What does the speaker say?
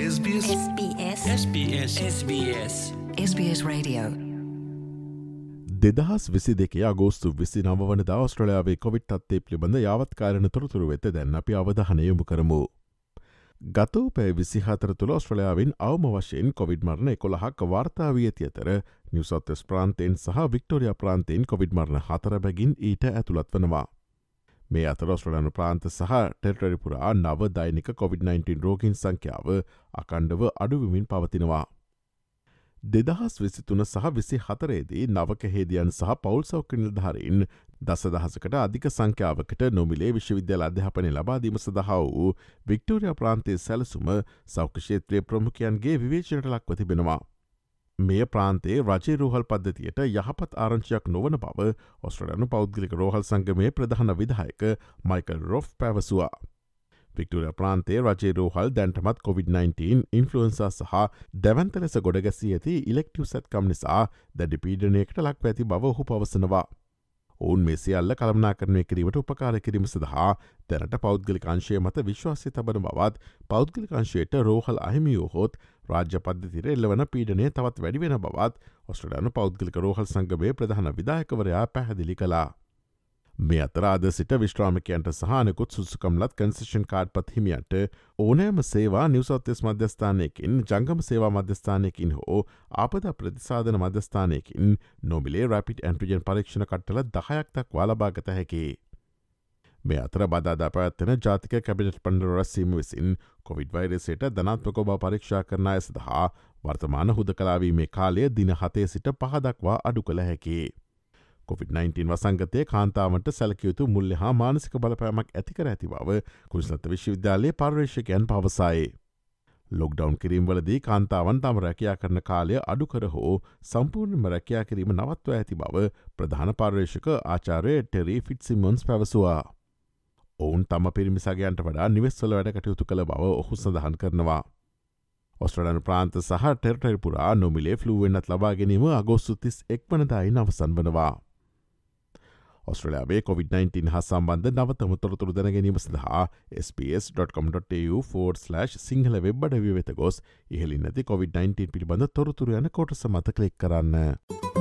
SBS SBS SBS SBS SBS Radio. දෙදහස් විසි දෙකේ අගෝස්තු විසි නව වන දවස්ට්‍රලයාාවේ කොවිට් අත්තේ පිළිබඳ යාවත්කාරණ තොරතුරු වෙත දැන් අපි අවධහනයොමු කරමු. ගතව පැ විසිහතර තුළ ඔස්ට්‍රලයාාවෙන් අවම වශයෙන් කොවිඩ් මරණ එකොළහක් වාර්තාාවී ඇති අතර නිවසොත්තස් ප්‍රාන්තයෙන් සහ වික්ටෝරිය ප්‍රාන්තයෙන් කොවිඩ් මරණ හතර බැගින් ඊට ඇතුළත් වනවා. මේ අතරොස්ට්‍රලයනු ප්‍රාන්ත සහ ටෙටරිපුරා නව දෛනික COොVID-19 රෝගින් සංඛ්‍යාව අකණ්ඩව අඩුවිමින් පවතිනවා. දෙදහස් විසිතුන සහ විසි හතරේදී නවකහේදියන් සහ පවල් සෞඛ්‍යනිල්ධාරීන් දසදහසකට අධික සංඛ්‍යාවකට නොමිලේ විශ්වවිද්‍යාල අධ්‍යාපනය ලබාදීම සඳහා වූ වික්ටෝරිය ප්‍රාන්තය සැලසුම සෞඛ්‍යෂේත්‍රය ප්‍රමුඛයන්ගේ විවේචනට ලක්ව තිබෙනවා. මේ ප්‍රාන්තේ රජය රෝහල් පද්ධතියට යහපත් ආරංචියක් නොවන බව ඔස්ට්‍රලයනු පෞද්ගලික රෝහල් සංගමය ප්‍රධාන විදායක මයිකල් රොෆ් පැවසවා. වික්ටෝරිය ප්‍රාන්තේ රජේ රෝහල් දැන්ටමත් COොVID-19 ඉන්ෆලුවන්සා සහ දැවන්ත ලෙස ගොඩගැසී ඇති ඉලෙක්ටව සැත්කම් නිසා දැඩි පීඩනයකට ලක් ඇති බව ඔහු පවසනවා. ඔවුන් මේ සියල්ල කළමනා කරණය කිරීමට උපකාර කිරීම සඳහා දැනට පෞද්ගලිකාංශය මත විශ්වාසය තබන බවත් පෞද්ගලිකාංශයට රෝහල් අහිමියෝහොත් රාජ්‍ය පද්ධතිර එල්ලවන පීඩනය තවත් වැඩිවෙන බවත් ඔස්ට්‍රඩානු පෞද්ගලික රෝහල් සංගමය ප්‍රධාන විදායකවරයා පැහැදිලි කලා. මේ අතරාද සිට විශ්‍රාමිකයන්ට සහනකුත් සුසුකම්ලත් කන්සේෂන් කාඩ් පත් හිමියන්ට ඕනෑම සේවා නිවසොත්තෙස් මධ්‍යස්ථානයකින් ජංගම සේවා මධ්‍යස්ථානයකින් හෝ ආපද ප්‍රතිසාධන මධ්‍යස්ථානයකින් නොමිලේ රැපිට ඇන්ටජන් පරීක්ෂණ කට්ටල දහයක්තක් වාලභාගත හැකි. මේ අතර බදාදා පැත්තෙන ජාතික කැබිනට පණ්ඩ රැස්සීම විසින් කොවිඩ් වෛරසයට ධනත්මක බව පරීක්ෂා කරනා ඇසදහා වර්තමාන හුද කලාවීමේ කාලය දින හතේ සිට පහදක්වා අඩු කළ හැකි. COොVID-19 වසංගතය කාන්තාවට සැලකයුතු මුල්ල හා මානසික බලපෑමක් ඇතිකර ඇති බව කුරිස්ලත විශ්වවිද්‍යාලයේ පර්යේෂකයන් පවසයි. ලොක්ඩවන් කිරීම්වලදී කාන්තාවන් තම රැකයා කරන කාලය අඩුකර හෝ සම්පූර්ණම රැකයා කිරීම නවත්ව ඇති බව ප්‍රධාන පර්යේෂක ආචාරය ටෙරී ෆිට්සිමොන්ස් පැවසවා. ඔවුන් තම පිරිමිසගයන්ට වඩා නිවෙස්වල වැඩ කටයුතු කළ බව ඔහු සඳහන් කරනවා. ඔස්ට්‍රලන් ප්‍රාන්ත සහ ටෙරටරි පුරා නොමිලේ ෆ්ලුවෙන්න්නත් ලබා ගැනීම අගෝස්තුතිස් එක්වනදායි නවසන් වනවා. ඔස්ට්‍රලයාාවේ COොVID-19 හා සම්බන්ධ නවතම තොරතුරු දැනගැනීම සඳහා ps.com.tu4/ සිංහල වෙබ්බඩ වෙත ගොස් ඉහලින් නැති COොVID-19 පිළිබඳ තොරතුර යන කොට සමත කලෙක් කරන්න.